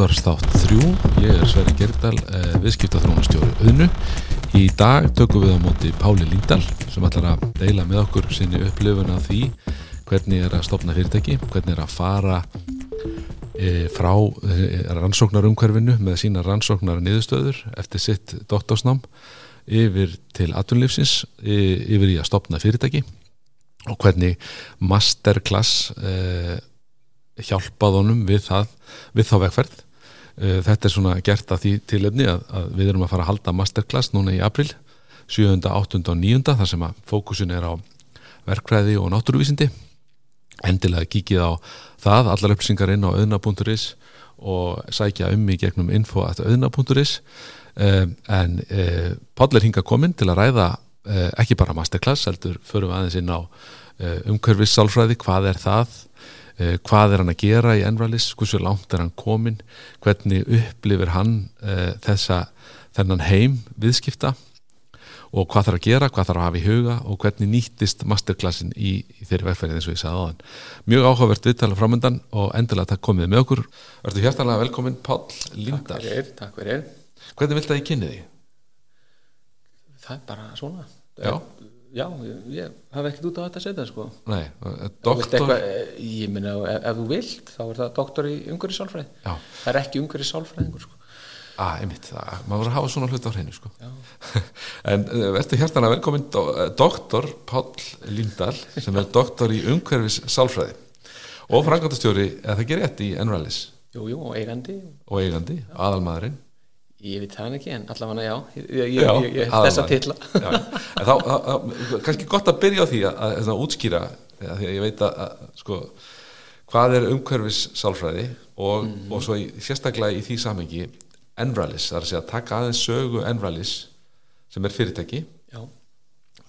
útvarstátt þrjú. Ég er Sverri Gerdal, eh, viðskiptaþrónastjóri auðnu. Í dag tökum við á móti Páli Líndal sem ætlar að deila með okkur sinni upplifun af því hvernig er að stopna fyrirtæki, hvernig er að fara e, frá e, rannsóknarumhverfinu með sína rannsóknar niðurstöður eftir sitt doktorsnám yfir til atunlífsins, e, yfir í að stopna fyrirtæki og hvernig masterclass hjálpað honum við, það, við þá vegferð. E, þetta er svona gert að því tilöfni að, að við erum að fara að halda masterclass núna í april 7., 8. og 9. þar sem að fókusin er á verkfræði og náttúruvísindi endilega kíkið á það, allar upplýsingar inn á auðna.is og sækja um í gegnum info.auðna.is um, en um, Páll er hinga komin til að ræða ekki bara masterclass, heldur förum aðeins inn á umhverfis sálfræði, hvað er það hvað er hann að gera í Enralis hversu langt er hann komin hvernig upplifir hann þessa þennan heim viðskipta og hvað þarf að gera, hvað þarf að hafa í huga og hvernig nýttist masterclassin í, í þeirri vegferðin eins og ég sagði á þann. Mjög áhugavert viðtala framöndan og endilega takk komið með okkur. Verður hjertalega velkomin Pál Lindar. Takk fyrir, takk fyrir. Hvernig vilt það ég kynni því? Það er bara svona. Já. Já, ég, ég hafa ekkert út á þetta að setja sko. Nei, doktor. Eitthvað, ég minna, ef, ef þú vilt, þá er það doktor í umhverju sálfræði. Já. Það er ekki umhverju sálfræðingur sko. Ah, einmitt, það, maður voru að hafa svona hlut á hreinu sko. en uh, verður hjartana velkomin do, uh, doktor Pál Lindahl sem er doktor í umhverfis sálfræði og frangandastjóri, eða það gerir rétt í Enralis Jú, jú, og eigandi og eigandi, aðalmaðurinn Ég veit það ekki, en allavega já, ég, hef þessa en þá, kannski gott að byrja á því að, að, að útskýra, að því að ég veit að, sko, hvað er umhverfis sálfræði og, og svo í, sérstaklega í því samengi Enralis, það er að segja taka aðeins sögu Enralis sem er fyrirtæki Já,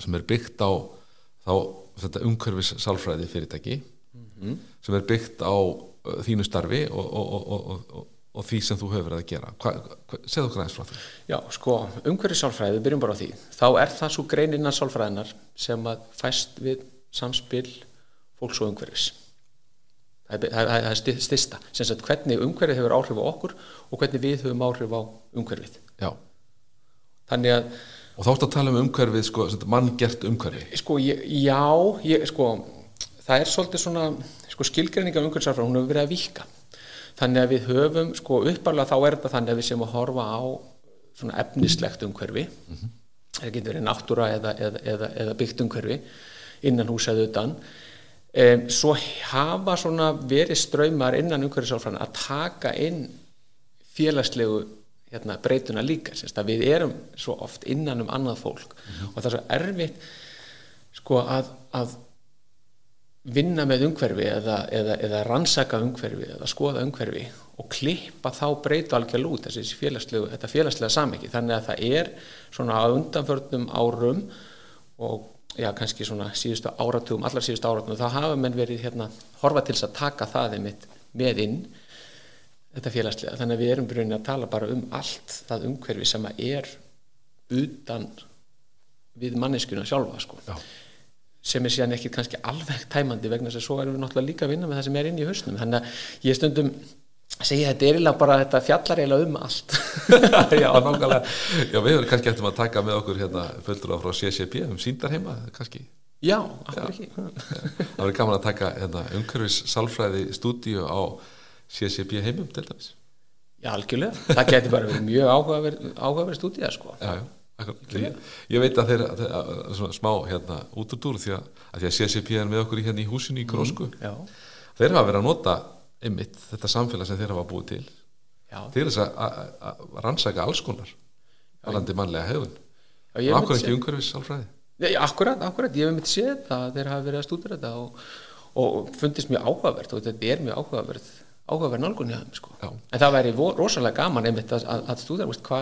sem er byggt á þá, þetta umhverfis sálfræði fyrirtæki sem er byggt á þínu starfi og, og, og, og því sem þú hefur verið að gera. Segð okkur aðeins frá því. Já sko, umhverju sálfræði, við byrjum bara á því. Þá er það svo grein innan sálfræðinar sem að fæst við samspil fólks og umhverfis. Það er, það er, það er stista sem sagt hvernig umhverfið hefur áhrif á okkur og hvernig við höfum áhrif á umhverfið. Já, þannig að og þá ertu að tala um umhverfið sko, manngert umhverfi. Sko, ég, já, ég, sko það er svolítið svona sko, skilgreininga um umhverfisarfræð, hún hefur verið að vika þannig að við höfum, sko uppalega þá er þetta þannig að við séum að horfa á svona efnislegt umhverfi. Það getur verið náttúra eða, eða, eða, eða byggt umhverfi innan húsað utan. Um, svo hafa svona verið ströymar innan umhverfisarfræðin að taka inn félagslegu hérna, breytuna líka, við erum svo oft innan um annað fólk. Og það er svo erfitt sko að, að vinna með umhverfi eða, eða, eða rannsaka umhverfi eða skoða umhverfi og klippa þá breytu algjörl út þessi félagslegu, þetta félagslega samiki þannig að það er svona á undanförnum árum og já kannski svona síðustu áratugum allar síðustu áratugum þá hafa menn verið hérna horfa til þess að taka það með inn þetta félagslega. Þannig að við erum byrjunin að tala bara um allt það umhverfi sem að er utan við manneskuna sjálfa sko. Já. Sem er síðan ekki kannski alveg tæmandi vegna þess að svo erum við náttúrulega líka að vinna með það sem er inn í hausnum. Þannig að ég stundum segja þetta er eiginlega bara þetta fjallar eiginlega um allt. Já, nákvæmlega. Já, við höfum kannski eftir að taka með okkur hérna fullur á frá CCP um síndarheima kannski. Já, akkur ekki? Það verður gaman að taka hérna, umhverfis sálfræði stúdíu á CCP heimum dæmis. Já, algjörlega, það geti bara verið mjög áhugaverð áhugaverð stúdía sko. Já, já. Ég, ég veit að þeir, að, svona smá hérna út úr dúr því að, að því að CCP er með okkur hérna í húsinu í Grósku. já, þeir hafa verið að nota einmitt þetta samfélag sem þeir hafa búið til já, til þess að- að að rannsaka alls konar alandi mannlega hefun já ég Akkur ekki umhverfis sálfræði Nei, akkurat, akkurat, ég hef myndi séð að þeir hafa verið að stúdira þetta og, og fundist mjög áhugavert og þetta er mjög áhugaverð áhugaverð nálgun hjá þeim sko. Já. en það væri rosalega gaman einmitt að, að, að stúdira veist, hva,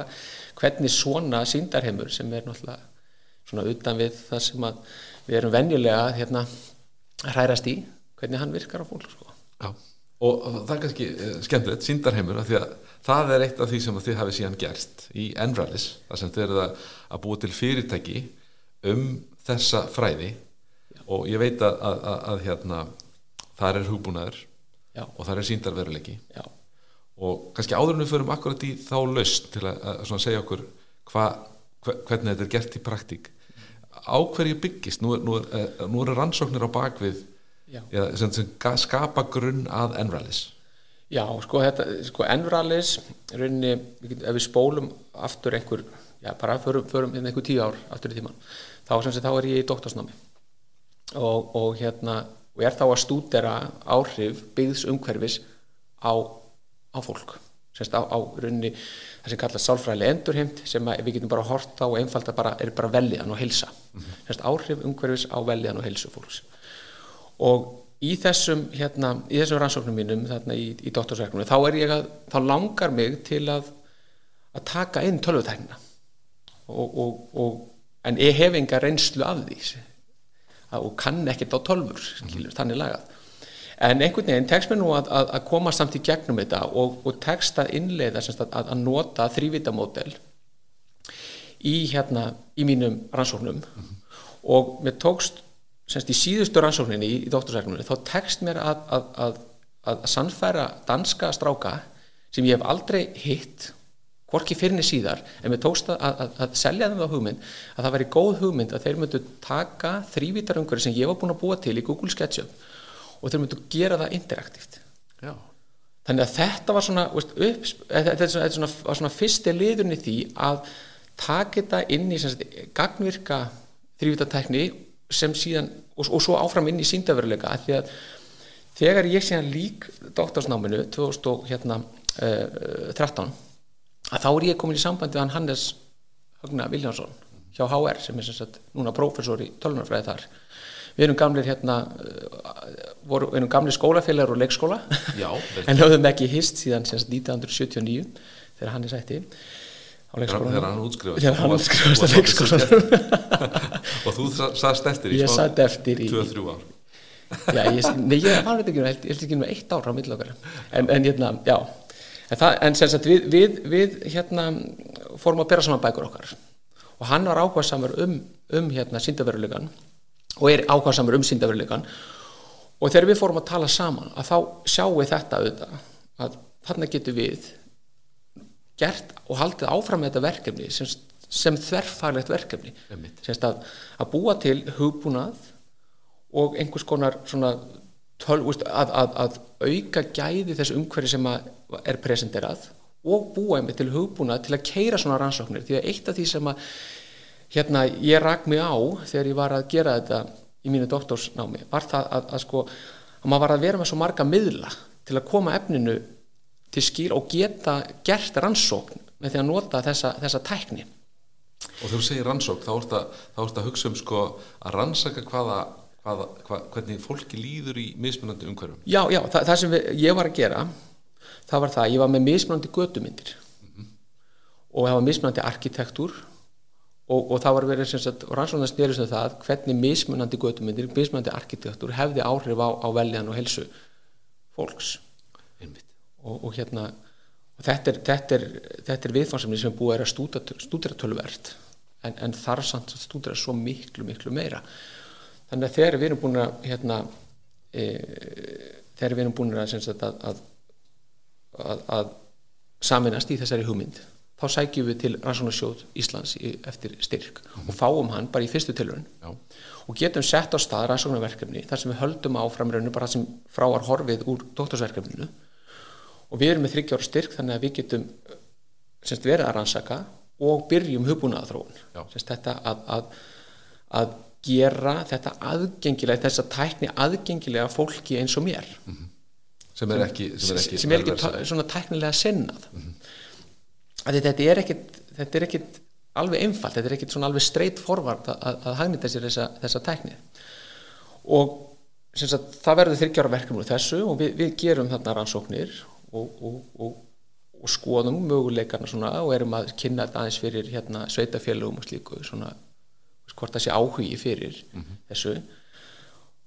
hvernig svona síndarheimur sem er náttúrulega svona utan við það sem að við erum venjulega hérna, að hrærast í hvernig hann virkar á fólk sko. Já. og það er kannski eh, skemmtilegt, síndarheimur af því að það er eitt af því sem að þið hafi síðan gerst í Enralis, þar sem þið eruð að, að búa til fyrirtæki um þessa fræði og ég veit að, að, að, að hérna þar er hugbúnaður já, og þar er síndarveruleiki já, og kannski áður en við förum akkurat í þá laust til að, að segja okkur hva, hvernig þetta er gert í praktík. Á hverju byggist? Nú nú eh, nú er rannsóknir á bakvið ja, sem, sem skapa grunn að enrælis Já, sko, þetta, sko, Enralis, rauninni, ef við spólum aftur einhver, já, bara förum, förum hérna einhver tíu ár aftur í tíman, þá, sem sé, þá er ég í doktorsnámi. Og, og hérna, og er þá að stúdera áhrif byggðs umhverfis á, á fólk, semst á, á rauninni, það sem kallast sálfræðileg endurheimt, sem að við getum bara hort á og einfalda bara, er bara velliðan og heilsa, semst áhrif umhverfis á velliðan og heilsu fólks. Og í þessum hérna, í þessum rannsóknum mínum þarna í, í doktorsverknum þá er ég að, þá langar mig til að að taka inn tölvutæknina. Og, og, og en ég hef enga reynslu af því að, og kann ekkert á tölvur skilur, þannig lagað. En einhvern veginn tekst mér nú að, að, að koma samt í gegnum þetta og, og tekst að innleiða að, að nota þrývitamódel í hérna í mínum rannsóknum. Og mér tókst semst í síðustu rannsókninni í, í doktorsverknumni þá tekst mér að sannfæra danska stráka sem ég hef aldrei hitt hvorki fyrirni síðar en mér tókst að, að, að selja þeim þá hugmynd að það væri góð hugmynd að þeir myndu taka þrývítaröngur sem ég var búin að búa til í Google SketchUp og þeir myndu gera það interaktíft. Já, þannig að þetta var svona, veist, upp, þetta svona, svona, var svona fyrsti liðurinn í því að taka þetta inn í sem sagt, gagnvirka þrývítartækni sem síðan, og, og svo áfram inn í síndaveruleika að því að þegar ég síðan lík doktorsnáminu 2013 að þá er ég komin í sambandi við hann Hannes Högna Viljánsson hjá HR sem er sem sagt núna prófessor í tölunarfræði þar. Við erum gamlir hérna uh, voru, við erum gamlir skólafélagar og leikskóla. Já, en höfðum ekki hist síðan sem sagt 1979 þegar hann er sætti á leikskólanum. þegar hann útskrifast Þegar hann varst svolítið leikskólanum. og þú sa- saðst eftir í Ég sat eftir í- 2-3 ár. Já, ég, nei, ég var þetta ekki, með eitt ár á milli okkar. En, en hérna, já en, það, en sem sagt, við, við, við hérna fórum að bera saman bækur okkar. Og hann var ákvæðsamur um, um hérna síndaverulegan og er ákvæðsamur um síndaverulegan og þegar við fórum að tala saman að þá sjáum við þetta auðvitað að þarna getum við gert og haldið áfram með þetta verkefni sem, sem þverfaglegt verkefni. Semst að, að búa til hugbúnað og einhvers konar svona töl, úst, að, að, að auka gæði þessu umhverfi sem er presenterað og búa einmitt til hugbúnað til að keira svona rannsóknir. Því að eitt af því sem að hérna ég rak mig á þegar ég var að gera þetta í mínu doktorsnámi var það að, að sko að maður var að vera með svo marga miðla til að koma efninu til skýr og geta gert rannsókn með því að nota þessa, þessa tækni. Og þegar þú segir rannsók þá ert að, að hugsa um sko að rannsaka hvaða, hvaða, hvað, hvernig fólki líður í mismunandi umhverfum? Já, já, það, það sem við, ég var að gera það var það, ég var með mismunandi götumyndir. Og það var mismunandi arkitektúr og, og það var verið sem sagt, rannsóknar snýrist um það hvernig mismunandi götumyndir, mismunandi arkitektúr hefði áhrif á, á veljan og helsu fólks. Og, og hérna og þetta er, þetta er, þetta er viðfansamni sem er búið að vera stúdera, stúdera tölvert en, en þarf samt að stúdera svo miklu, miklu meira þannig að þegar við erum búin að hérna, e, þegar við erum búin að, að, að, að, að saminast í þessari hugmynd þá sækjum við til Rannsóknarsjóð Íslands í, eftir styrk og fáum hann bara í fyrstu tilhörun og getum sett á stað rannsóknarverkefni þar sem við höldum áfram rauninu bara sem frá var horfið úr doktorsverkefninu. Og við erum með þryggjára styrk þannig að við getum semst, verið að rannsaka og byrjum hugbúnaðaþróun Já. semst, þetta að, að, að gera þetta aðgengilega þess að tækni aðgengilega fólki eins og mér. Sem er ekki sem er ekki, sem er ekki svona tæknilega sinnað. Mm þetta er ekkit þetta er ekkit alveg einfalt þetta er ekkit svona alveg straight forward að, að, hagnita sér þessa, þessa tækni. Og sagt, það verður þryggjára verkefni úr þessu og við, við gerum þarna rannsóknir og, og, og, og skoðum möguleikana svona og erum að kynna þetta aðeins fyrir hérna sveitafélugum og slíku svona hvort það sé áhugi fyrir þessu.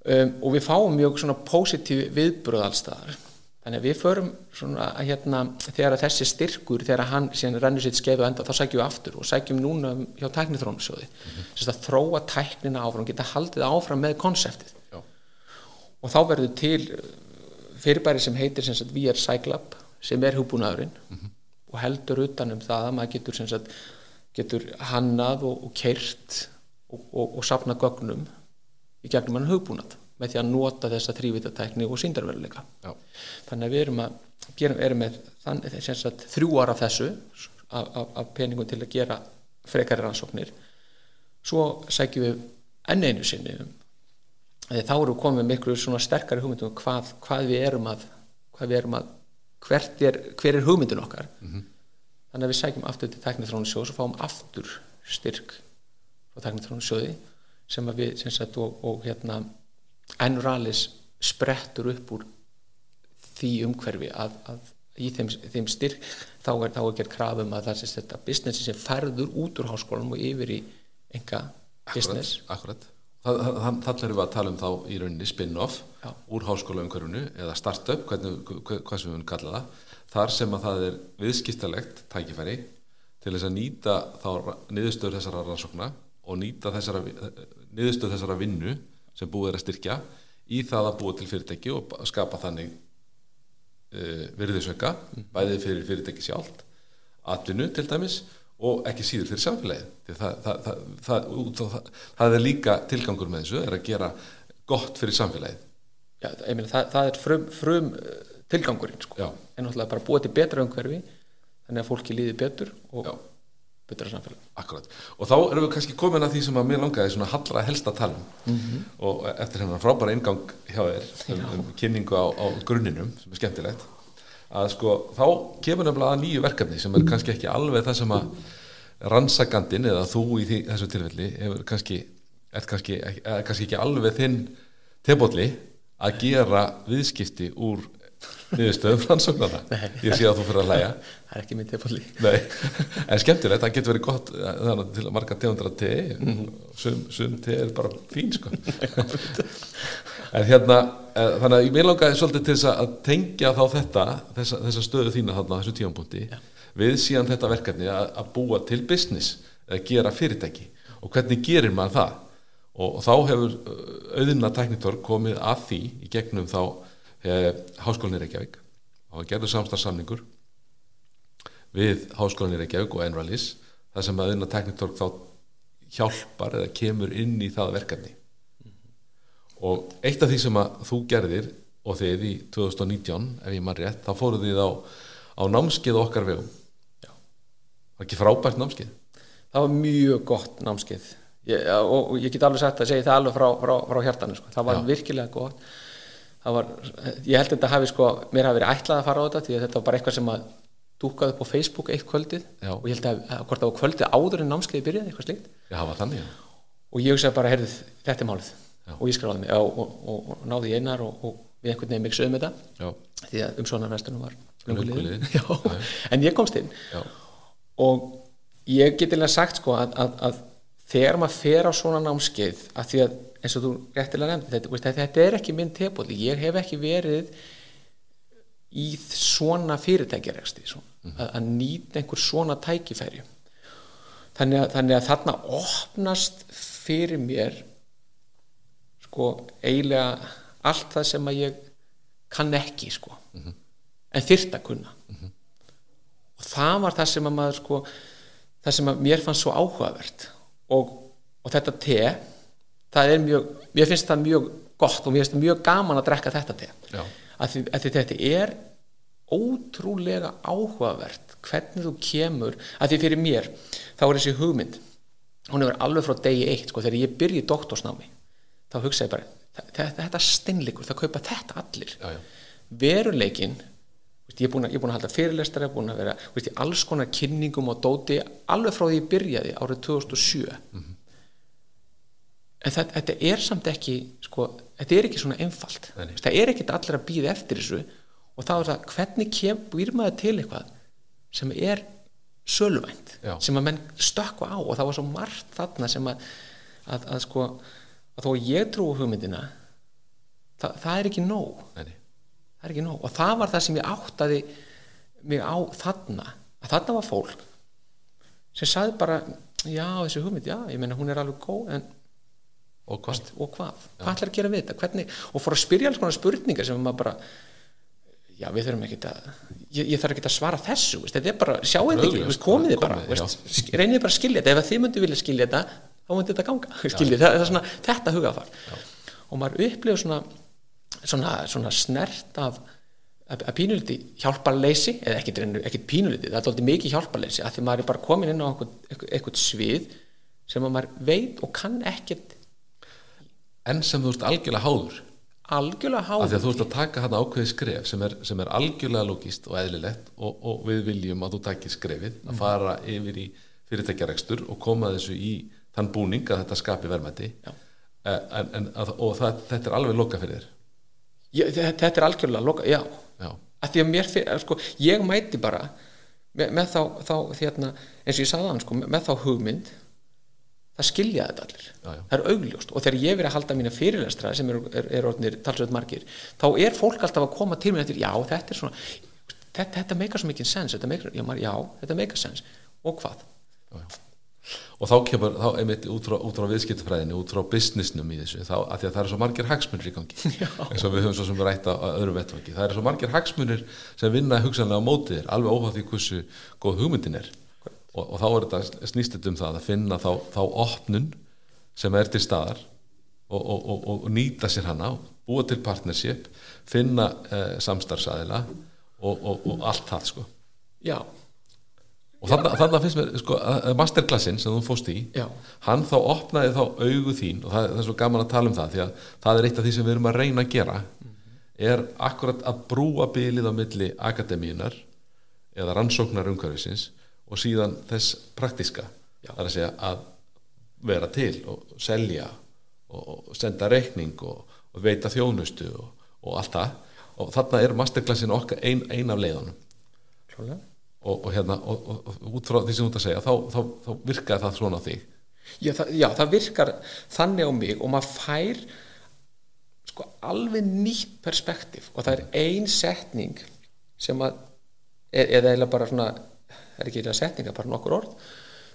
Um, og við fáum mjög svona positív viðbröð allstaðar þannig að við förum svona að hérna þegar að þessi styrkur þegar hann síðan rennur sitt skeiðu enda þá sækjum við aftur og sækjum núna hjá tæknithrónusjóði mm -hmm. að þróa tæknina áfram geta haldið áfram með konseptið. Já. og þá verður til uh, fyrirbæri sem heitir sem sagt VR Cyclab sem er hugbúnaðurinn. Og heldur utanum það að maður getur, sem sagt, getur hannað og, og keirt og, og, og safna gögnum í gegnum hann hugbúnað með því að nota þessa þrývitatekni og síndarveruleika þannig að við erum að gerum, erum með þann, sem sagt, þrjú ára af þessu af, af, af peningum til að gera frekari rannsóknir. Svo sækjum við enn einu sinni um Þegar þá erum við komið miklu svona sterkari hugmyndum um hvað, hvað við erum að hvað við erum að hvert er, hver er hugmyndin okkar. Þannig að við sækjum aftur til teknithrónusjóðs og fáum aftur styrk frá teknithrónusjóði sem að við sem sagt, og, og hérna Enuralis sprettur upp úr því umhverfi að, að í þeim, þeim styrk þá er, þá er gert krafum að það sé þetta businessi sem ferður út úr háskólanum og yfir í enga business. Akkurat. Þannig erum við að tala um þá í rauninni spin-off úr háskólaumhverfinu eða startup, hvernig, hva- hvað sem við kallað það þar sem að það er viðskiptalegt tækifæri til þess að nýta þá niðurstöður þessara rannsókna og nýta þessara, niðurstöður þessara vinnu sem búið er að styrkja í það að búa til fyrirtæki og skapa þannig uh, virðisauka bæði fyrir fyrirtæki sjálft atvinnu til dæmis og ekki síður fyrir samfélagið það, það, það, það, er líka tilgangur með þessu er að gera gott fyrir samfélagið Já, meina, það, það er frum, frum uh, tilgangurinn sko. En náttúrulega bara búið til betra umhverfi þannig að fólki líði betur og Já. Betra samfélag. Akkurat. Og þá erum við kannski komin að því sem að mér langaði svona hallra helst að tala um og eftir hennar frábæra ingang hjá þér um, um kynningu á, á grunninum sem er skemmtilegt að sko þá kemur nefnilega að nýju verkefni sem er kannski ekki alveg það sem að rannsakandin eða þú í því, þessu tilfelli hefur kannski, er kannski, er kannski ekki alveg þinn tebólli að gera viðskipti úr niðurstöðum rannsóknarna ég sé að þú fyrir að læja það er ekki minn tilfalli Nei, en skemmtilegt, það getur verið gott eh, þannig til að marga tegundra te. Sum, sum te er bara fín sko. En hérna eh, þannig að ég vil langaði svolítið til að tengja þá þetta þessa, þessa stöðu þína þarna á þessu tímapunkti við síðan þetta verkefni að, að búa til business eða gera fyrirtæki. Og hvernig gerir maður það? Og, og þá hefur auðina teknitor komið að því í gegnum þá eh, háskólinni Reykjavík og gerðu samstarfsamningur við Háskólanir Reykjavík og Enralis þar sem að unna teknitork þá hjálpar eða kemur inn í það verkefni og eitt af því sem að þú gerðir og þið í 2019 ef ég maður rétt, þá fóruð þið á, á námskeið okkar vegum Já. var ekki frábært námskeið það var mjög gott námskeið ég, og, og ég get alveg sagt að segja það alveg frá, frá, frá hjartanu sko. það var Já. virkilega gott var, ég held að þetta hafi sko, mér hafi verið ætlað að fara á þetta því að þetta var bara eitthvað sem að dúkaði upp á Facebook eitt kvöldið. Já. og ég held að, að hvort það var kvöldið áður en námskeiði byrjaði eitthvað slíkt. Já, og ég hugsaði bara, heyrðu, þetta er málið. Og ég skráði mig og, og, og, og náði í einar og, og við einhvern veginn miksuðum þetta. Já, því að umsvonarvestunum var. Já. en ég komst inn. Já, og ég get eiginlega sagt sko að, að, að þegar maður fer á svona námskeið að því að eins og þú réttilega nefndi þetta, veist, þetta er ekki minn tepóli, ég hef ekki verið í svona fyrirtækjareksti svona, að, að nýta einhver svona tækifæri. Þannig að, þannig að þarna opnast fyrir mér sko eiginlega allt það sem að ég kann ekki sko. En þyrft að kunna. Og það var það sem að maður sko það sem að mér fannst svo áhugavert og, og þetta te það er mjög, mér finnst það mjög gott og mér finnst það mjög gaman að drekka þetta te. Að því, að því þetta er ótrúlega áhugavert hvernig þú kemur að því fyrir mér þá er þessi hugmynd hún hefur alveg frá degi eitt sko, þegar ég byrji doktorsnámi þá hugsa ég bara þetta, þetta steinleikur, það kaupa þetta allir. Já, já. veruleikin ég er búin að, ég er að halda fyrirlestara búin að vera veist, í alls konar kynningum og dóti alveg frá því ég byrjaði árið 2007 en það, þetta er samt ekki sko, þetta er ekki svona einfalt. Nei, það er ekki allir að býða eftir þessu. Og þá er það hvernig kem, býr maður til eitthvað sem er söluvænt Já. sem að menn stökkva á? Og það var svo margt þarna sem að, að, að sko að þó ég trú hugmyndina það, það er ekki nóg. Nei. Það er ekki nóg. Og það var það sem ég áttaði mig á þarna. Að þarna var fólk sem sagði bara já þessi hugmynd, já, ég meina hún er alveg góð en, Og hvað? og hvað, hvað ætlar að gera við þetta? Hvernig, og fór að spyrja alls konar spurningar sem maður bara já við þurfum ekki að ég, ég þarf ekki að svara þessu veist, þetta er bara, sjáu þetta ekki, komið þið bara reynið bara að skilja þetta. Ef þið myndu vilja skilja þetta þá myndi þetta ganga skiljið, það, það er svona þetta hugafar og maður upplifur svona, svona, svona snert af að pínuliti hjálparleysi eða ekkit pínuliti, það er alltaf mikið hjálparleysi að því maður er bara komin inn á eitthvað, svið sem að maður veit og kann ekkert. En sem þú ert algjörlega háður. Algjörlega af háður því að þú ert að taka hann ákveði skref sem er, sem er algjörlega logíst og eðlilegt og, og við viljum að þú takir skrefið Mhm. að fara yfir í fyrirtækjarekstur og koma þessu í þann búning að þetta skapi verðmæti. Já. Eh, en, en, og það, þetta er alveg loka fyrir þér ég, þetta, er algjörlega loka, já já, að því að mér fyrir, sko, ég mæti bara með, með þá, þá þérna, eins og ég sagði hann, sko, með, með þá hugmynd það skilja þetta allir Já, já. það er augljóst og þegar ég verið að halda mína fyrirlestra sem eru er, er orðnir talsveit margir þá er fólk alltaf að koma til mér eftir já, þetta er svona, þetta, þetta meikar svo mikið sens, þetta meikar, já, já, þetta meikar sens og hvað? já. Og þá kemur þá einmitt út frá, frá viðskiptafræðinu út frá businessnum í þessu þá, að því að það eru svo margir hagsmunir í gangi eins og við höfum svo sem rætt á, öðrum vettvangi. Það eru svo margir hagsmunir sem vinna hugsanlega á móti þér, alveg óháð því hversu góð hugmyndin er. Og, og þá er þetta snýst þetta um það að finna þá, þá opnun sem er til staðar og, og, og, og nýta sér hana búa til partnership finna eh, samstarfsæðila og, og, og allt það sko. Já, og þannig, þannig finnst mér sko, að- að masterclassin sem þú fóst í já, hann þá opnaði þá augu þín og það, það er svo gaman að tala um það því að það er eitt af því sem við erum að reyna að gera er akkurat að brúa bilið á milli akademíunar eða rannsóknar umhverfisins og síðan þess praktiska Já. það er að segja að vera til og selja og, senda reikning og, og veita þjónustu og, og allt það. Og þarna er masterclassin okkar ein, ein af leiðunum. Klálega og, og hérna og, og, út frá því sem þú ert að segja þá, þá, þá virkaði það svona á þig? Já það, já, það virkar þannig á mig og maður fær sko alveg nýtt perspektíf og það er ein setning sem að er, eða eiginlega bara svona er ekki eiginlega setninga, bara nokkur orð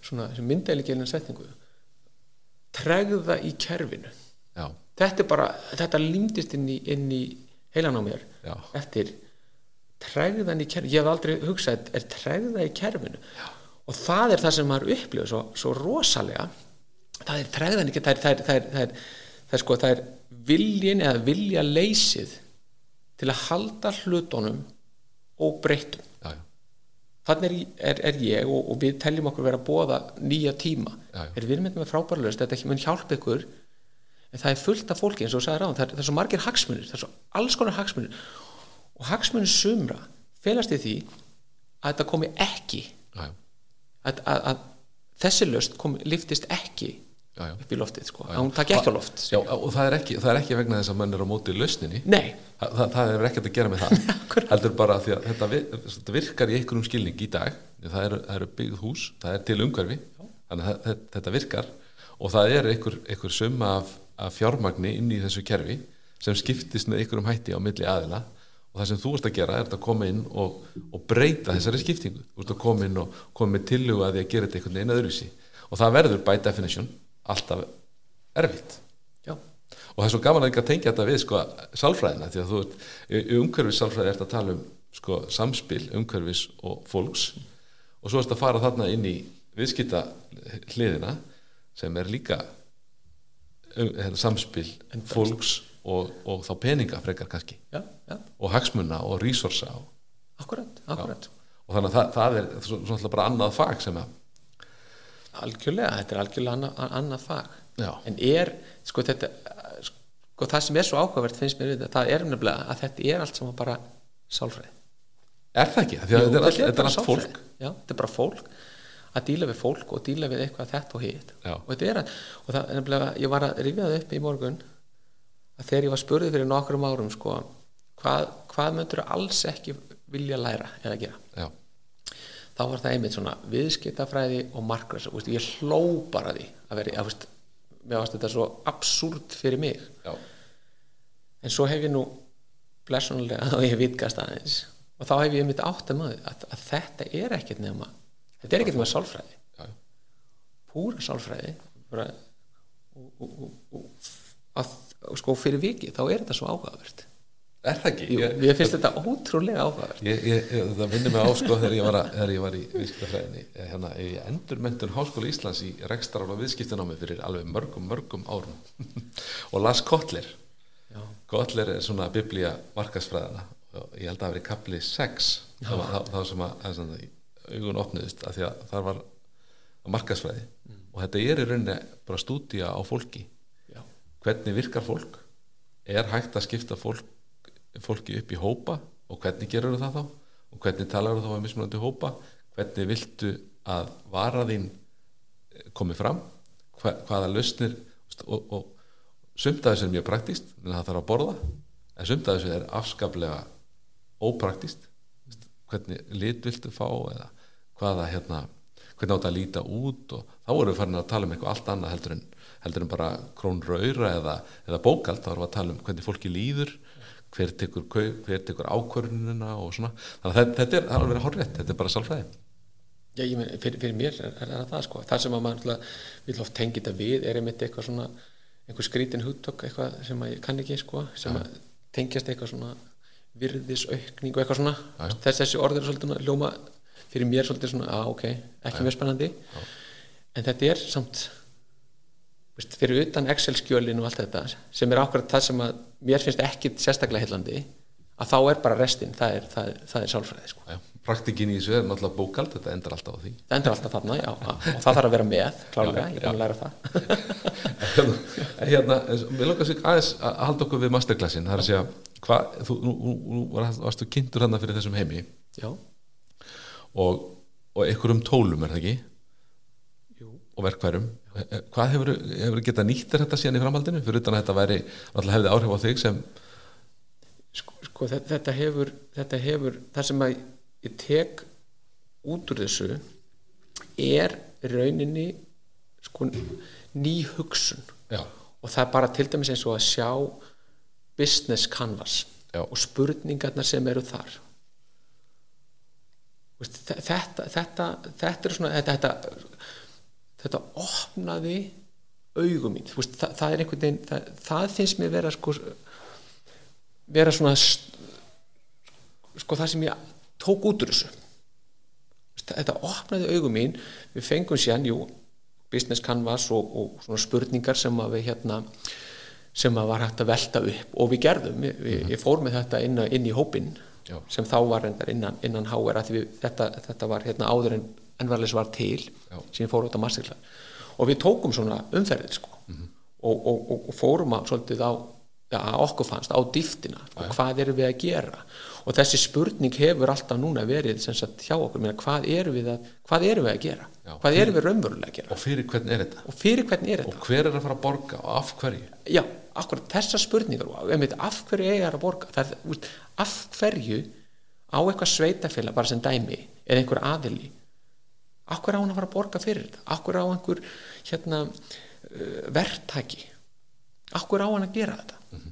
svona sem mynda eiginlega eiginlega setningu. Tregða í kerfinu. Já, þetta er bara, þetta límdist inn í, inn í heilan á mér Já. eftir tregðan í kerfinu. Ég hef aldrei hugsað, er tregða í kerfinu? Já. og það er það sem maður upplifur svo, svo rosalega. Það er tregðan ekki, það er, það er, það er, það er, sko, viljin eða vilja leysið til að halda hlutunum og breytum já, já, þannig er, er, er ég og, og við teljum okkur vera að bóða nýja tíma. Já, er við erum með frábæra löst þetta ekki mun hjálpa ykkur en það er fullt af fólki eins og ráðan það, er- það er svo margir hagsmunir, það er svo alls konar hagsmunir og hagsmunir sumra felast í því að þetta komi ekki já, já, að, að, að þessi löst komi, liftist ekki já, já. upp í loftið sko, að hún taki ekki á loft Já, og það er ekki, það er ekki vegna þess að mann er á móti lausninni. Nei, Þa, það, það er ekkert að gera með það. Heldur bara því að þetta, vi- þetta virkar í einhverjum skilning í dag. Það eru, það eru byggð hús, það er til umhverfi. Þannig að þetta, þetta virkar. Og það er einhver, einhver summa af, af fjármagni inn í þessu kerfi sem skiptist með einhverjum hætti á milli aðila og það sem þú ert að gera er að koma inn og, og breyta þessari skiptingu. Þú ert að koma inn og koma með tillugu að því að gera þetta einhvern veginn öðruvísi. Og það verður by definition alltaf erfitt. Já, og það er svo gaman að ekki að tengja þetta við sko, sálfræðina því að þú ert umhverfis sálfræði ert að tala um sko, samspil umhverfis og fólks. Og svo ert að fara þarna inn í viðskipta hliðina sem er líka um, hérna, samspil fólks og, og þá peninga frekar kannski. Já, já, og hagsmuna og resursa og, akkurat, akkurat og þannig að það, það er svo, svona bara annað fag sem að algjörlega, þetta er algjörlega annað, annað fag. Já. en er, sko þetta sko það sem er svo áhugavert finnst mér við þetta, það er nefnilega að þetta er allt saman bara sálfræði. Er það ekki? Jú, þetta er allt, er allt sálfræði. fólk. Já, þetta er bara fólk. Að díla við fólk og díla við eitthvað þetta og hitt. Og þetta er að, og það ég var að rifja það upp í morgun að þegar ég var spurðið fyrir nokkrum árum sko, hvað, hvað myndur alls ekki vilja læra eða gera? Já, þá var það einmitt svona viðskiptafræði og markværs og ég hló bara því að vera, að, veist, mér varst þetta svo absúrt fyrir mig. Já, en svo hef ég nú blessunulega og ég vitkast aðeins og þá hef ég einmitt átt að að, að þetta er ekkert nema þetta er ekkert nema sálfræði. Já, púra sálfræði bara, og, og, og, og, að, sko fyrir viki þá er þetta svo áhugavert. Er það ekki? Jú, Ég- ég finnst þetta ótrúlega áhugavert. Ég, ég, ég, það minnir mig á sko þegar ég var, að, þegar ég var í viðskiptafræðinni eh, hérna, í endurmentun Háskóla Íslands í rekstrar og viðskiptanámi fyrir alveg mörgum, mörgum árum. Og las Kotler. Já. Kotler er svona biblía markasfræðana og ég held að það verið kapli 6 þá, sem að, augun opniðust að því að þar var markasfræði og þetta er í rauninni bara stúdía á fólki hvernig virkar fólk? Er hægt að skipta fólk, fólki upp í hópa? Og hvernig gerur það þá? Og hvernig talar þá um mismunandi hópa? Hvernig viltu að vara þín eh, komi fram? Hva, hvaða lausnir og, og sumt af þessu er mjög praktíst en það þarf að borða. En sumt af þessu er afskaplega ópraktíst hvernig lit viltu fá eða hvaða hérna hvernig átt að líta út og þá erum við farin að tala um eitthvað allt annað heldur en, heldur en bara krónraura eða, eða bókald, þá erum við að tala um hvernig fólki líður hver tekur, tekur ákvörðunina og svona. Þannig að þetta, er alveg hárrétt, þetta er bara sálfræði. Já, ég meni, fyrir, fyrir mér er, er, það sko. Það sem að maður vil oft tengja þetta við er einmitt eitthvað svona einhver skrítin hugtök eitthvað sem að ég kann ekki sko sem að tengjast eitthvað svona virðisaukning og eitthvað svona. Já, já. þess þessi orð er svolítið ljóma fyrir mér svolítið svona, að ok, ekki mjög spennandi. En þetta er samt fyrir utan Excel-skjölin og allt þetta sem er ákvæmt það sem að mér finnst ekki sérstaklega heillandi að þá er bara restin, það er, það er, það er sálfræði sko. Já, praktikin í þessu er náttúrulega bókald þetta endar alltaf á því. Það endur alltaf þarna, já, og það þarf að vera með klálega, ég er búin að læra það. Hérna, við langar sig aðeins að halda okkur við masterclassin það er að segja, hvað, þú, nú, nú, nú var- varstu kynntur hann fyrir þessum heimi? Já, og, og einhverjum tólum er það ekki? Jú. Og verkværum hvað hefur, hefur getað nýtt þér þetta síðan í framhaldinu? Fyrir utan að þetta væri náttúrulega hefði áhrif á þig sem sko, sko þetta, þetta hefur þetta hefur, það sem að ég tek út úr þessu er rauninni sko ný hugsun. Já, og það er bara til dæmis eins og að sjá business canvas Já. og spurningarnar sem eru þar. Veist, þe- þetta þetta, þetta er svona þetta, þetta, þetta opnaði augum mín. Veist, það, það er einhvern veginn það, það finnst mér vera sko vera svona sko það sem ég tók út úr þessu. Veist, þetta opnaði augum mín. Við fengum síðan, jú business canvas og, og svona spurningar sem að við hérna sem að var hægt að velta upp og við gerðum. Við, við, ég fór með þetta inn, inn í hópin Já. sem þá var innan, innan HR þetta, þetta var hérna áður en ennvarleis var til Já. sem fór út á masterclass og við tókum svona umferðið sko. Og, og, og, og fórum að svolítið á ja, okkur fannst á dýftina. Sko, hvað erum við að gera? Og þessi spurning hefur alltaf núna verið sem sagt hjá okkur, meina, hvað, erum við að, hvað erum við að gera? Já. hvað erum við raunverulega að gera? Og fyrir hvern er þetta? Og fyrir er þetta? Og hver er að fara að borga og af hverju? Já, akkurat þessar spurningar einmitt, af hverju þær að borga? Það er, af hverju á eitthvað sveitafélag bara sem dæmi eða einhver aðili hverju á hann að fara að borga fyrir þetta? Hverju á einhver hérna, uh, verktaki? Af hverju á hann að gera þetta?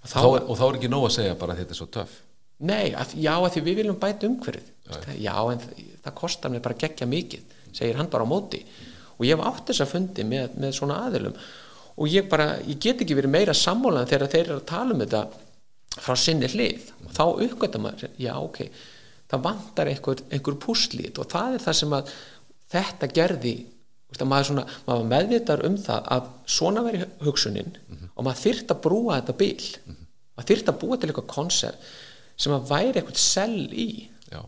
Og þá er, og þá er ekki nóg að segja bara að þetta er svo töff. Nei, að, já, að því við viljum bæta umhverfið. Já, já en það, það kostar mér bara geggja mikið segir hann bara á móti. Og ég hef átt þess að fundi með, með svona aðilum. Og ég bara, ég get ekki verið meira sammálan þegar þeir eru að tala um þetta frá sinni hlið. Og þá uppgöta maður, já ok það vantar einhver, einhver púslít og það er það sem að þetta gerði veist, að maður, svona, maður meðvitar um það að svona veri hugsunin og maður þyrft að brúa þetta bil. Maður þyrft að búa til eitthvað konsept sem að væri eitthvað sell í. Já,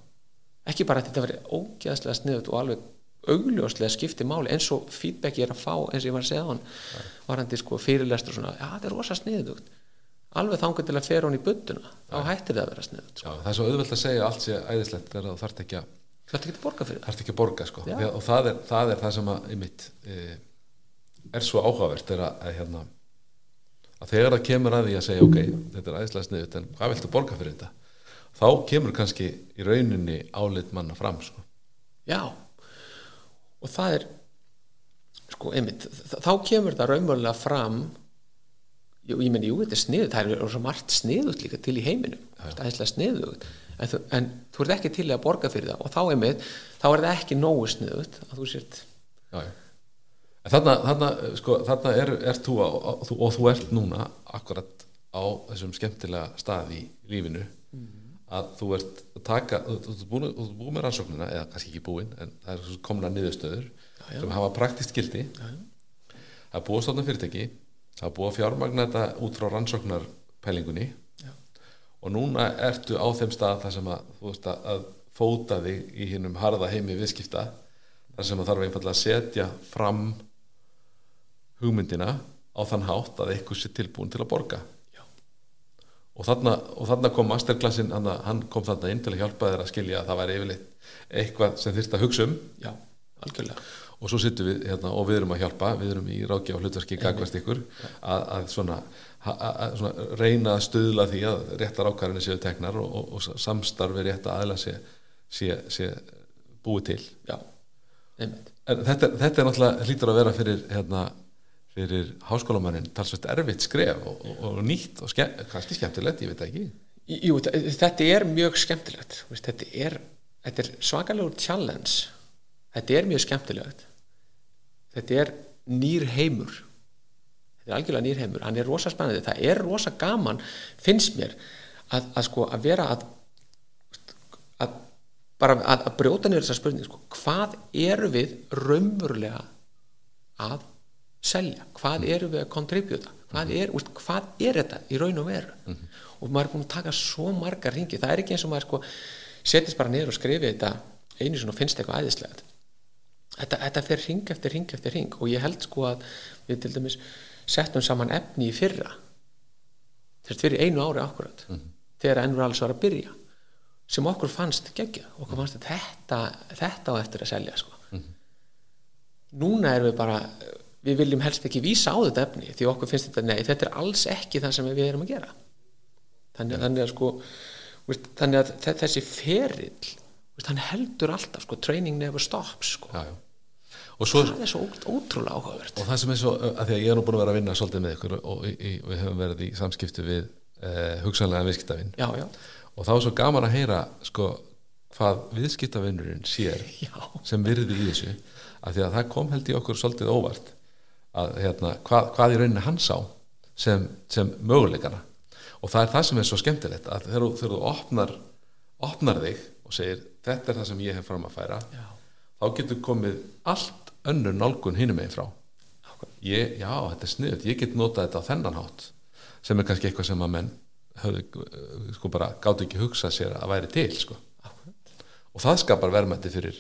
ekki bara að þetta veri ógeðslega sniðut og alveg augljóslega skipti máli eins og feedback ég er að fá eins og ég var að segja á hann varandi sko fyrirlestur svona, já þetta er rosa sniðugt alveg þangur til að fer hún í budduna þá hættir það að vera sniðut já, það er svo auðvelt að segja að allt sé æðislegt þegar þú þarft ekki að þetta getur borgað fyrir það. Þarft ekki að borga sko. Að- og það er, það er það sem að einmitt, e, er svo áhugavert er að, að, hérna, að þegar það kemur að því að segja ok, þetta er æðislega sniðut en hvað viltu borga fyrir þetta? Þá kemur kannski í rauninni álit manna fram sko. já. Og það er sko einmitt, þá kemur það raunverulega fram Jú, ég meni, jú, þetta er sniðut, það er svo margt sniðut líka til í heiminum, stæðislega sniðut en þú, en þú ert ekki til að borga fyrir það. Og þá er með, þá er það ekki nógu sniðut að þú sért já, já. En þarna, þarna, sko, þarna er, er þú, á, á, þú og þú ert núna akkurat á þessum skemmtilega stað í lífinu. Að þú ert að taka þú þú þú ert búin með rannsóknina eða kannski ekki búin en það er komna niðurstöður já. sem hafa praktist gildi. Já, það er búið að stofna fyrirtæki það er búið að fjármagna þetta út frá rannsóknarpælingunni. Já, og núna ertu á þeim stað þar sem að veist að, að fóta þig í hinnum harða heimi viðskipta þar sem að þarf einfallega að setja fram hugmyndina á þann hátt að eitthvað sé tilbúin til að borga. Og þarna, og þarna kom masterklassin hann, hann kom þarna inn til að hjálpa þér að skilja að það væri yfirleitt eitthvað sem þyrst að hugsa um. Já, algjörlega og svo sittum við hérna og við erum að hjálpa við erum í rákja og hlutverki gagvast ykkur að, að svona, að, að svona reyna að stuðla því að réttar ákvarðinni séu teknar og, og, og samstarfi rétt að aðla sé, sé, sé búið til þetta, þetta er náttúrulega hlýtur að vera fyrir hérna, fyrir háskólamannin talsvægt erfitt skref og, og, og nýtt og skemm, kannski skemmtilegt, ég veit ekki. Jú, þe- þetta er mjög skemmtilegt þetta er, þetta er svakalegur challenge. Þetta er mjög skemmtilegt þetta er nýr heimur þetta er algjörlega nýr heimur hann er rosa spennandi, það er rosa gaman finnst mér að, að sko að vera að, að bara að, að brjóta niður þessar spurning sko, hvað eru við raunverulega að selja, hvað eru við að kontribjúta hvað er, úst, hvað er þetta í raun og veru? Og maður er búin að taka svo margar ringi, það er ekki eins og maður sko setjast bara niður og skrifi þetta einu og finnst eitthvað æðislegt þetta, þetta fer ring eftir ring eftir ring og ég held sko að við til dæmis settum saman efni í fyrra. Þess fyrir einu ári akkurat þegar ennur alls var að byrja sem okkur fannst geggja okkur fannst þetta, þetta á eftir að selja sko. núna erum við bara við viljum helst ekki vísa á þetta efni því okkur finnst þetta, nei, þetta er alls ekki það sem við erum að gera. Þannig, þannig að sko þannig að þe- þessi ferill hann heldur alltaf sko, training never stops sko. já, já. svo það er svo ótrúlega áhugavert. Og það sem er svo, að því að ég er nú búin að vera að vinna svolítið með ykkur og í, í, við höfum verið í samskiptu við uh, hugsanlega viðskiptavinn og þá er svo gaman að heyra sko, hvað viðskiptavinnurinn sér já, sem virði í þessu. Að því að það kom held í okkur svolítið óvart að hérna, hvað, hvað í rauninni hann sá sem, sem möguleikana. Og það er það sem er svo skemmtilegt að þegar þú opnar, opnar þig og segir þetta er það sem ég hef fram að færa. Já, þá getur komið allt önnur nálgun hinum megin frá. Ég, já, þetta er sniðut, ég get notað þetta á þennan hátt sem er kannski eitthvað sem að menn höfðu, eh, sko bara gátu ekki hugsað sér að væri til sko. og það skapar verðmætti fyrir,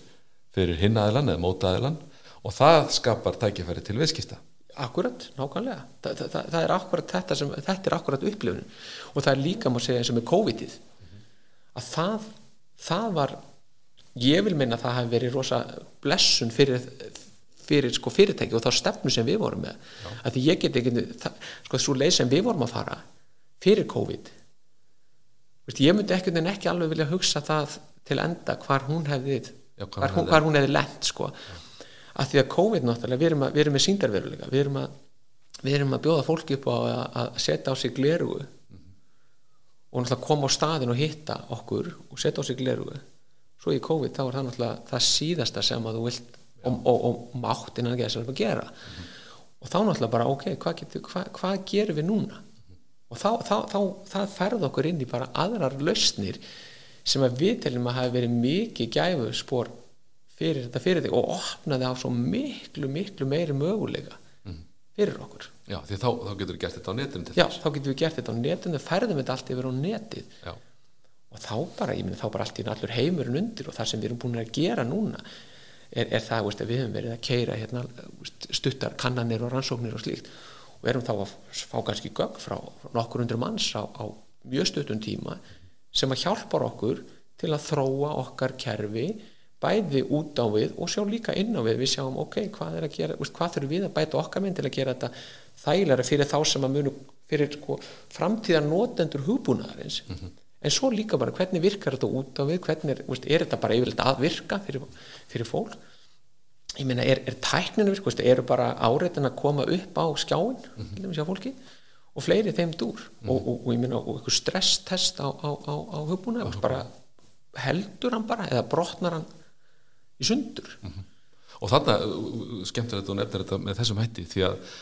fyrir hinn aðilan eða móta aðilan og það skapar tækifæri til viðskipta. Akkurat, nákvæmlega. Þa, það, það, það er akkurat þetta sem þetta er akkurat upplifun. Og það er líka má segja eins og með COVID-ið. Að það, það var ég vil minna að það hafi verið rosa blessun fyrir, fyrir sko fyrirtæki og þá stefnu sem við vorum með. Að því ég get ekki sko svo leið sem við vorum að fara fyrir COVID Vist, ég myndi ekki, ekki alveg vilja hugsa það til enda hvar hún hefði Já, hvar hvar, hún hvar hún hefði lent sko. Að því að COVID náttúrulega, við erum, að, við erum með síndarveruleika, við erum að við erum að bjóða fólki upp á að, að setja á sig glerugu og náttúrulega koma á staðin og hitta okkur og setja á sig glerugu svo í COVID þá er það náttúrulega það síðasta sem að þú vilt og, og, og mátt innan ekki þess að gera. Og þá náttúrulega bara ok, hvað, getur, hvað, hvað gerum við núna? Og þá, þá, þá, það ferð okkur inn í bara aðrar lausnir sem að við teljum að hafi verið mikið gæfu spór fyrir þetta fyrirtæki og opnaði á svo miklu, miklu meiri möguleika fyrir okkur. Já, því þá, þá getur gert þetta á netinu Já, þá getum við gert þetta á netinu, ferðum þetta allt yfir á netið. Já, og þá bara, ég meni þá bara allt í allur heimurinn undir og það sem við erum búin að gera núna er, er það, veist, að við höfum verið að keira hérna, stuttar kannanir og rannsóknir og slíkt og erum þá að fá kannski gögn frá nokkur undir manns á, á mjög stuttum tíma sem að hjálpar okkur til að þróa okkar kerfi bæði út á við og sjá líka inn á við. Við sjáum ok, hvað er að gera, veist, hvað þurfum við að bæta okkar minn til að gera þetta þægilega fyrir þá sem að munu fyrir sko, framtíðar notendur hugbúnaðarins. En svo líka bara hvernig virkar þetta út á við? Hvernig er, veist, er þetta bara yfirleitt að virka fyrir, fyrir fólk? Ég meina, er, er tækninu virk, eru bara áreitin að koma upp á skjáin mm -hmm. hjá fólki? Og fleiri þeim dúr. Og, og, og ég meina, og einhver stresstest á, á, á, á hugbúna bara heldur hann bara eða brotnar hann í sundur og þarna uh, skemmtir þetta og nefnir þetta með þessum hætti því að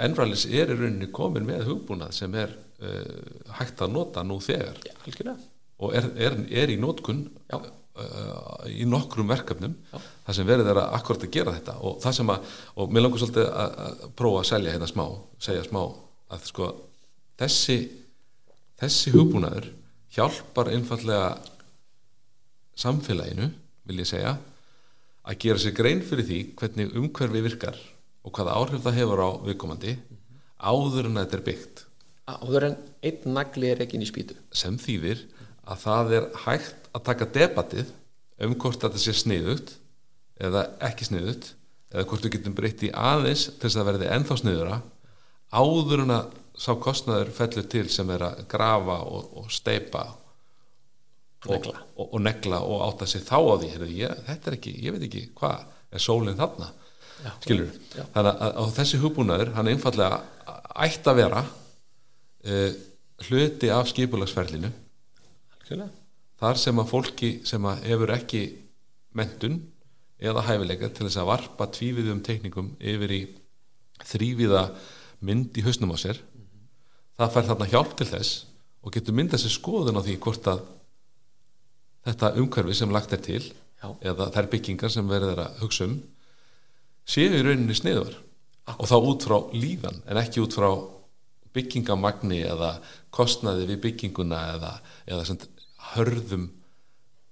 Enralis er í rauninni komin með hugbúnað sem er uh, hægt að nota nú þegar. Já, og er, er, er í nótkun Já. uh, í nokkrum verkefnum það sem er að akkurat að gera þetta. Og það sem að, og mér langar svolítið að, að prófa að selja hérna smá segja smá að sko þessi þessi hugbúnaður hjálpar einfallega samfélaginu vil ég segja að gera sér grein fyrir því hvernig umhverfi virkar og hvaða áhrif það hefur á viðkomandi áður en þetta er byggt. Áður en einn nagli er ekki í spýtu. Sem þýðir að það er hægt að taka debatið um hvort þetta sé sniðugt eða ekki sniðugt eða hvort við getum breytt í aðeins til þess að verði ennþá sniðura áður en að sá kostnaður fellur til sem er að grafa og, og steipa og og, og negla og átta sig þá á því Heyrðu, ég, þetta er ekki, ég veit ekki hvað er sólinn þarna Já. skilur Já. þannig að, að þessi hugbúnaður hann er einfallega ætti að vera uh, hluti af skipulagsferlinu algjörlega þar sem að fólki sem að hefur ekki mentun eða hæfileika til þess að varpa tvíviðum teikningum yfir í þrýviða mynd í hausnum á sér það fær þarna hjálp til þess og getur myndað sér skoðun á því hvort að þetta umhverfi sem lagt er til Já. eða þær byggingar sem verður að hugsa um séu í rauninni sniður og þá út frá líðan en ekki út frá byggingamagni eða kostnaði við bygginguna eða, eða sem, hörðum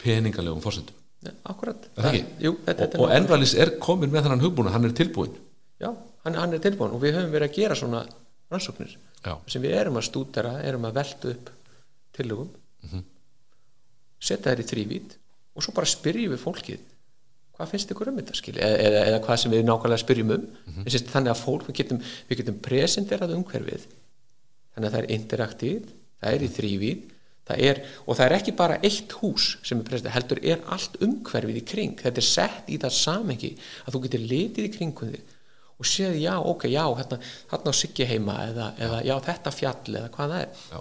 peningalegum fórsendum ja, akkurat það? Jú, þetta, og, og Envalis er komin með þannan hugbúna hann er tilbúin já, hann, hann er tilbúin og við höfum verið að gera svona rannsóknir Já. sem við erum að stúdera, erum að velta upp tillögum Mhm. Setja þær í þrývít og svo bara spyrjum við fólkið hvað finnst ykkur um þetta skil eða, eða, eða hvað sem við nákvæmlega spyrjum um. Mm -hmm. þannig að fólk, við getum, getum presenterað umhverfið. Þannig að það er interaktív, það er í þrývít það er, og það er ekki bara eitt hús sem er presenterað, heldur er allt umhverfið í kring, þetta er sett í það samengi að þú getur litið í kringum þig og séð já, ok, já, hérna, hérna á Siggi heima eða, eða já, þetta fjall eða hvað það er. Já.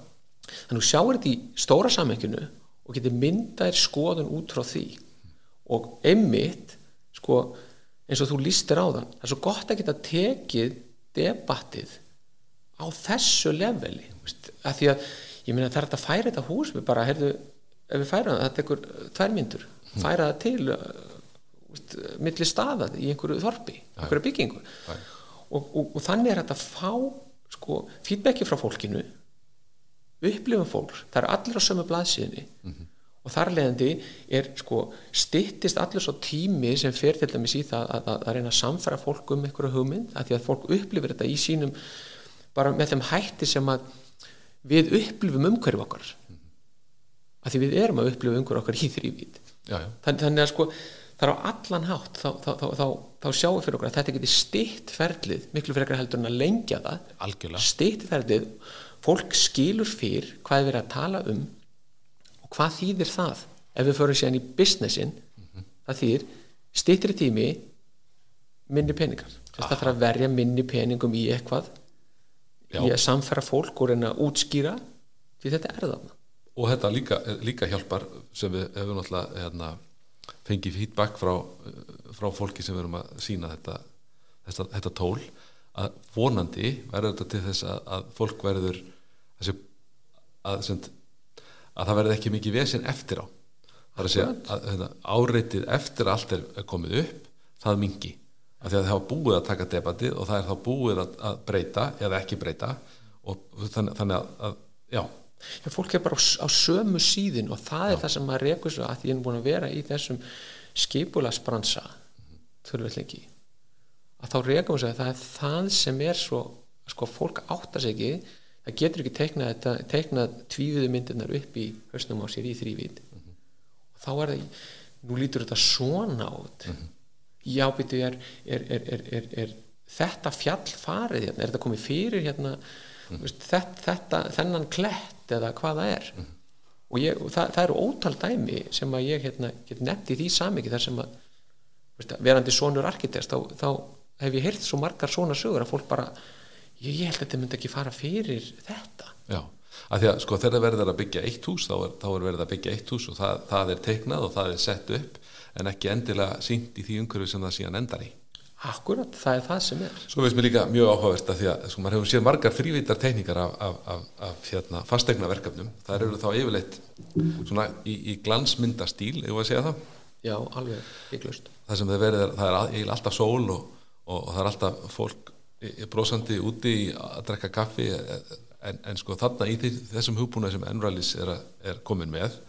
þannig að sjáur þetta í stóra samhenginu og getur myndaðir skoðun út frá því. Og einmitt sko, eins og þú lístir á þann það er svo gott að geta tekið debattið á þessu leveli að því að ég meina það er hægt að færa þetta hús við bara, heyrðu, ef við færa það það tekur uh, tvær myndur, færa það til uh, veist, milli staðað í einhverju þorpi, einhverju byggingu. Og, og, og þannig er þetta að fá sko, feedbacki frá fólkinu upplifum fólk, það er allir á sömu blaðsíðinni og þar leðandi er sko styttist allir svo tími sem fer til dæmis í það að, að, að reyna að samfæra fólk um einhverju hugmynd, að því að fólk upplifir þetta í sínum, bara með þeim hætti sem að við upplifum umhverju okkar. Að því við erum að upplifa umhverju okkar í þrývít. Þann, þannig að sko það er á allan hátt þá, þá, þá, þá, þá sjáum við fyrir okkur að þetta geti stytt ferlið miklu fyrir ekkert heldur en að lengja það. Algjörlega. stytt ferlið fólk skilur fyrr hvað er verið að tala um og hvað þýðir það? Ef við förum síðan í businessin það þýðir styttri tími minni peningar. Að það þarf að verja minni peningum í eitthvað Já. í að samfæra fólk og reyna að útskýra því þetta er þarna. Og þetta líka, líka hjálpar sem við hefum náttúrulega hérna, fengið feedback frá, frá fólki sem við erum að sína þetta, þetta, þetta tól að vonandi verður þetta til þess að, að fólk verður að, sem, að það verður ekki mikið vesinn eftir á. Það er að segja að hérna, áreitið eftir að allt er komið upp það mingi af því að það hafa búið að taka debatið og það er þá búið að, að breyta eða ekki breyta og þannig, þannig að, að já, Já, fólk er bara á, á sömu síðin og það er það sem maður rekur svo að ég er búin að vera í þessum skipulagsbransa þurfið lengi að þá rekum við að það er það sem er svo, sko fólk áttar sig ekki það getur ekki teiknað, þetta, teiknað tvíviðu myndirnar upp í hausnum á sér í þrývít og þá er það, nú lítur þetta svona át já, býtu, er, er, er, er, er, þetta fjall farið hérna, er þetta komið fyrir hérna? Veist, þetta, þetta, þennan klett eða hvað það er? Og, ég, og það, það eru ótal dæmi sem að ég hérna, get nefnt í því samiki þar sem að veist, verandi sonur arkitekt þá, þá hef ég heyrt svo margar svona sögur að fólk bara ég, ég held að þetta myndi ekki fara fyrir þetta. Já, af því að sko þegar verður að byggja eitt hús þá er, þá er verið að byggja eitt hús og það, það er teiknað og það er sett upp en ekki endilega sínt í því umhverfi sem það síðan endar í. Akkurat, það er það sem er. Svo veist mér líka mjög áhugavert að því að sko, maður hefur séð margar þrývítar tekníkar af, af, af, af hérna, fastegna verkefnum það eru þá yfirleitt svona í, í glansmyndastíl, ef að segja það? Já, alveg, ykklust það sem það verið, er- það er eiginlega alltaf sól og, og, og það er alltaf fólk í- í brosandi úti í að drekka kaffi en, en sko þarna í þessum hugbúna sem Enralis er, er komin með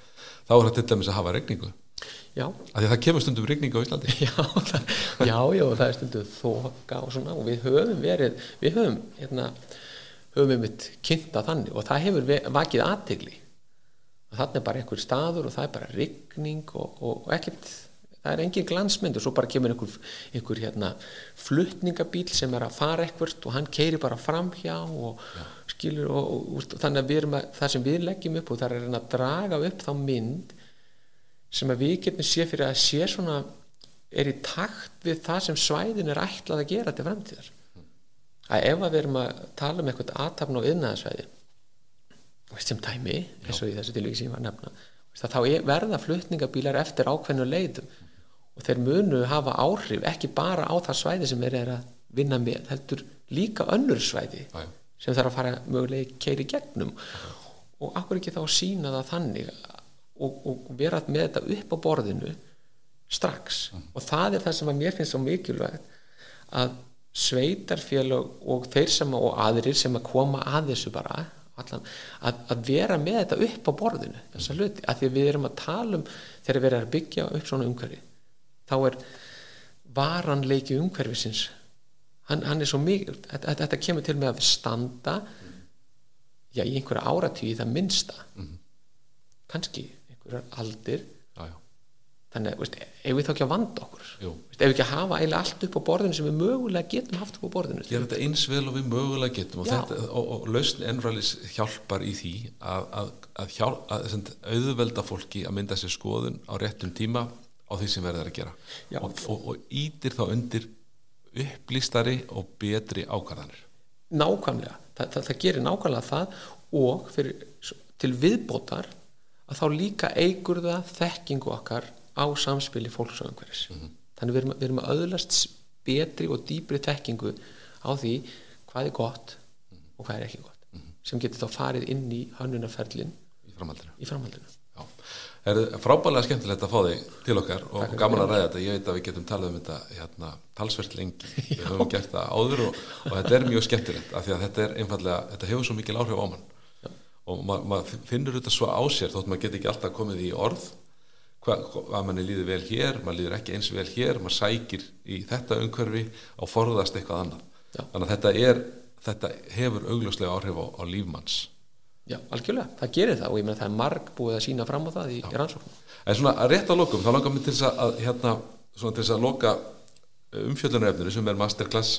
þá er það til dæmis að hafa regningu Já, af því að það kemur stundum regningu á Íslandi. Já, það, já, já, það er stundu þoka og svona og við höfum verið, við höfum hérna, höfum við mitt kynnta þannig og það hefur vakið aðtegli þannig er bara einhver staður og það er bara rigning og, og, og ekkert það er engin glansmynd og svo bara kemur einhver, einhver hérna, flutningabíl sem er að fara eitthvert og hann keiri bara framhjá og skilur og, og, og, þannig að, að það sem við leggjum upp og það er að draga upp þá mynd sem að við getum sé fyrir að sé svona er í takt við það sem svæðin er ætlað að gera til framtíðar. Að ef að við erum að tala um eitthvað aðtapn og yðnaðarsvæði sem dæmi eins og í þessu tilvík sem ég var að nefna þá er, verða flutningabílar eftir ákveðnu leiðum og þeir munu hafa áhrif ekki bara á það svæði sem þeir eru að vinna með heldur líka önnur svæði já. sem þarf að fara mögulega keiri gegnum. Og akkur ekki þá að sína það þannig og, og vera með þetta upp á borðinu strax? Og það er það sem að mér finnst svo mikilvægt að sveitarfélög og þeir sem og aðrir sem að koma að þessu bara allan, að, að vera með þetta upp á borðinu þessa hluti, að því að við erum að tala um þegar við erum að byggja upp svona umhverfi þá er varanleiki umhverfisins. Hann, hann er svo mikil þetta, þetta kemur til með að standa já, í einhverja áratví það minnsta. Kannski einhverjar aldir. Já, já, þannig að, ef við þá ekki að vanda okkur? Veist, ef við ekki að hafa eiginlega allt upp á borðinu sem við mögulega getum haft upp á borðinu? Gera þetta eins vel og við mögulega getum og, þetta, og, og lausn Enralis hjálpar í því að, að, að, hjálp, að auðvelda fólki að mynda sér skoðun á réttum tíma á því sem verður að gera. Já. og, og, og ítir þá undir upplýstari og betri ákvarðanir. Nákvæmlega, það, það, það gerir nákvæmlega það og fyrir, til viðbótar að þá líka eigur það þekkingu okkar á samspili fólks og umhverfis. Þannig við erum, við erum að öðlast betri og dýpri þekkingu á því hvað er gott og hvað er ekki gott. Sem getur þá farið inn í hönnunarferlin í framhaldinu. í framhaldinu. Já. Það er frábælega skemmtilegt að fá þig til okkar og Takk gaman að ræða þetta. Ég veit að við getum talað um þetta hérna, talsvert lengi. Við höfum gert það áður og, og þetta er mjög skemmtilegt af því að þetta er einfallega, þetta hefur svo mikil áhrif á mann og ma maður finnur þetta svo á sér þótt maður geti ekki alltaf komið í orð hva, manni líður vel hér, maður líður ekki eins vel hér, maður sækir í þetta umhverfi og forðast eitthvað annað. Já. Þannig að þetta, er, þetta hefur augljóslega áhrif á, á lífmanns. Já, algjörlega, það gerir það og ég meina það er marg búið að sína fram á það í, í rannsóknum. En svona að rétt að lokum, þá langar mér til þess að, að hérna, svona til þess að loka umfjöllunarefninu sem er masterclass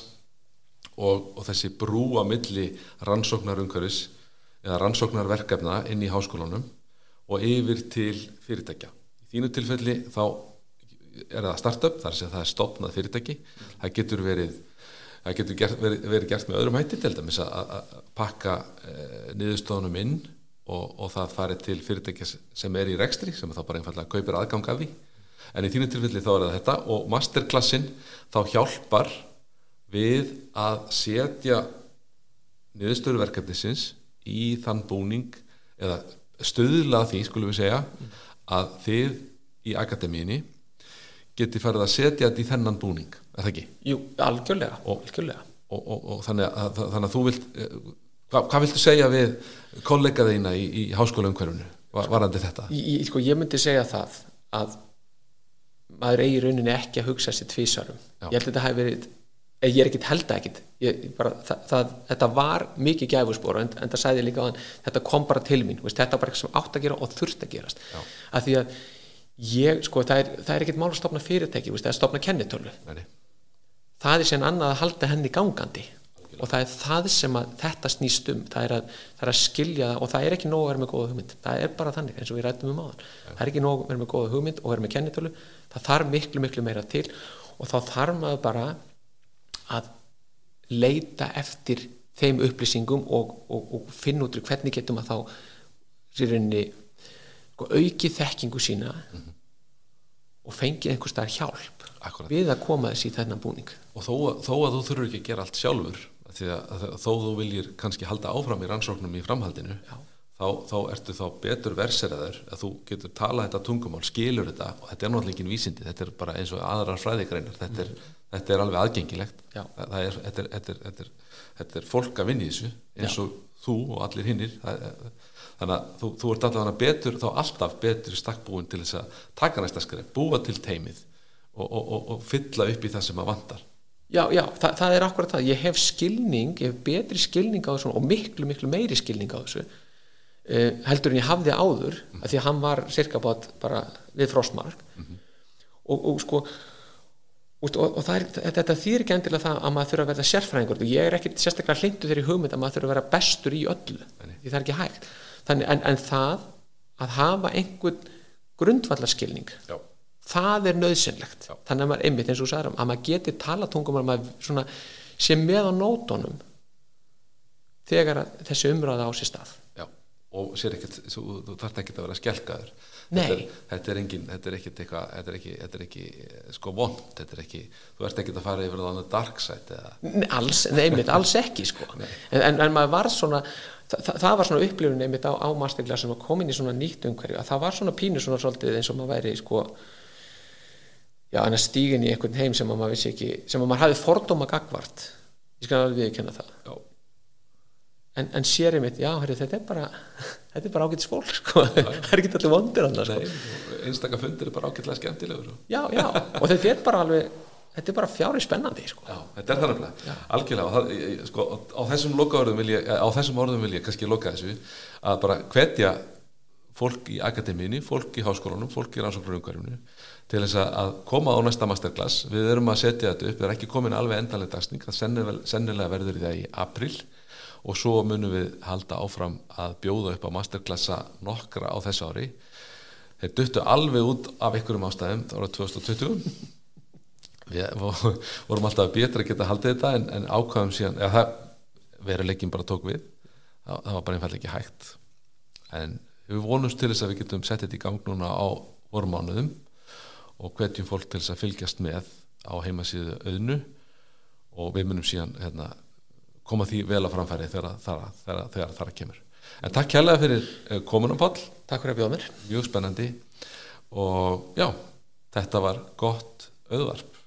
og, og þessi brú á milli rannsóknarumhverfis eða rannsóknarverkefna inn í háskólanum og yfir til fyrirtækja. Í þínu tilfelli þá er það startup, þar sem það er stopnað fyrirtæki, það getur verið það getur gert, verið, verið gert með öðrum hætti til dæmis að, pakka e, niðurstofunum inn og, og það farið til fyrirtækja sem er í rekstri sem þá bara einfallega kaupir aðgang af því. En í þínu tilfelli þá er það þetta og masterclassin þá hjálpar við að setja niðurstöruverkefnisins í þann búning eða stöðla því skulum við segja að þið í akademíinni geti farið að setja þetta í þennan búning er það ekki? Jú, algjörlega, Og- algjörlega Og, og, og þannig, að, þannig að þú vilt eh, hvað, hvað viltu segja við kollega þína í, í háskóla umhverfunu varandi þetta? Í, sko, ég myndi segja það að maður eigi rauninni ekki að hugsa sér tvísarum ég held að þetta hafi verið eh, ég er ekkit held að ekkit ég, ég bara, það, það, þetta var mikið gæfuspor en, en það ég líka hann þetta kom bara til mín, veist, þetta var eitthvað sem átt að gera og þurft að gerast Já. af því að ég, sko, það er, það er ekkit mál að stopna fyrirtæki, það er að stopna kennitölu. Nei, það er síðan annað að halda henni gangandi. Og það er það sem að þetta snýst um. Það er að, það er að skilja það og það er ekki nóg að vera með góða hugmynd. Það er bara þannig eins og við rættum um áðan. Það er ekki nóg að vera með góða hugmynd og vera með kennitölu. Það þarf miklu miklu meira til. Og þá þarf maður bara að leita eftir þeim upplýsingum og, og, og finna út hvernig getum að þá sérinni sko, auki þekkingu sína og fengið einhvers staðar hjálp Akkúrat. við að koma þessi í þennan búning. Og þó, þó að þú þurfur ekki að gera allt sjálfur að, að þó þú viljir kannski halda áfram í rannsóknum í framhaldinu þá, þá ertu þá betur verseraður að þú getur talað þetta tungumál skilur þetta og þetta er náttúrulega engin vísindi þetta er bara eins og aðrar fræðigreinar þetta er, þetta er alveg aðgengilegt. Já. það það er, þetta, er, þetta, þetta, er, þetta er fólk að vinna í þessu eins og þú og allir hinnir það er- þannig að þú, þú ert allavega betur þá alltaf betur stakkbúin til þess að taka næsta skref, búa til teimið og, og, og, og fylla upp í það sem að vantar. Já, já, það, það er akkurat það. Ég hef skilning, ég hef betri skilning á þessu og miklu, miklu meiri skilning á þessu uh, heldur en ég hafði áður mm. að því að hann var cirka bát bara við frostmark. Og, og sko og, og, og er, þetta þýr ekki endilega það að maður þurfa að verða sérfræðingur. Ég er ekki sérstaklega hlindu þeirri hugmynd að maður þurfa að vera bestur í öllu því það er ekki hægt Þannig, en, en það að hafa einhvern grundvallarskilning Já. það er nöðsynlegt Já. þannig að maður einmitt eins og sagðir að maður geti tala tungum að maður svona sé með á nótunum þegar þessi umræða á sér stað Já, og sér ekkert, þú, þú þarft ekki að vera skelkaður. Þetta er, þetta er engin, þetta er eitthvað þetta er ekki, þetta er ekki eh, sko vond, þetta er ekki þú ert ekki að fara yfir á dark side eða, Nei, alls, nei, einmitt, alls ekki sko. en, en, en maður var svona það, það- var svona upplifun einmitt á, á masterclass sem var komin í svona nýtt umhverju að það var svona pínu svona svolítið eins og maður væri sko já, en að stígin í einhvern heim sem að maður vissi ekki sem að maður hafði fordóma gagvart ég skal alveg viðkjanna það. Já, en, en sér einmitt, já, herri, þetta er bara þetta er bara ágætis fólk sko. það er ekki allir vondir hann sko. nei, einstaka fundir er bara ágætlega skemmtilegur já, já, og þetta er bara alveg þetta er bara fjári spennandi sko. Já, þetta er það nefnilega, algjörlega það, ég- ég- sko, á þessum lokaorðum vil ég á þessum orðum vil ég kannski loka þessu að bara hvetja fólk í akademíunni, fólk í háskólanum fólk í rannsóknarumhverfinu til þess að- að koma á næsta masterclass við erum að setja þetta upp, það er ekki komin alveg endalega dagsning, það sennilega verður í það í april og svo munum við halda áfram að bjóða upp á masterclassa nokkra á þessu ári. Þeir duttu alveg út af einhverjum ástæðum ára 2020 við vo- vorum alltaf betra að geta haldið þetta en, en ákvæðum síðan eða það veruleikin bara tók við. Það, það var bara einfallega ekki hægt. En við vonumst til þess að við getum sett þetta í gang núna á vormánuðum og hvetjum fólk til þess að fylgjast með á heimasíðu auðnu. Og við munum síðan hérna, koma því vel að framfæri þegar það kemur. En takk kærlega fyrir eh, komunum Páll. Takk fyrir að bjóða mér. Mjög spennandi. Og já, þetta var gott auðvarp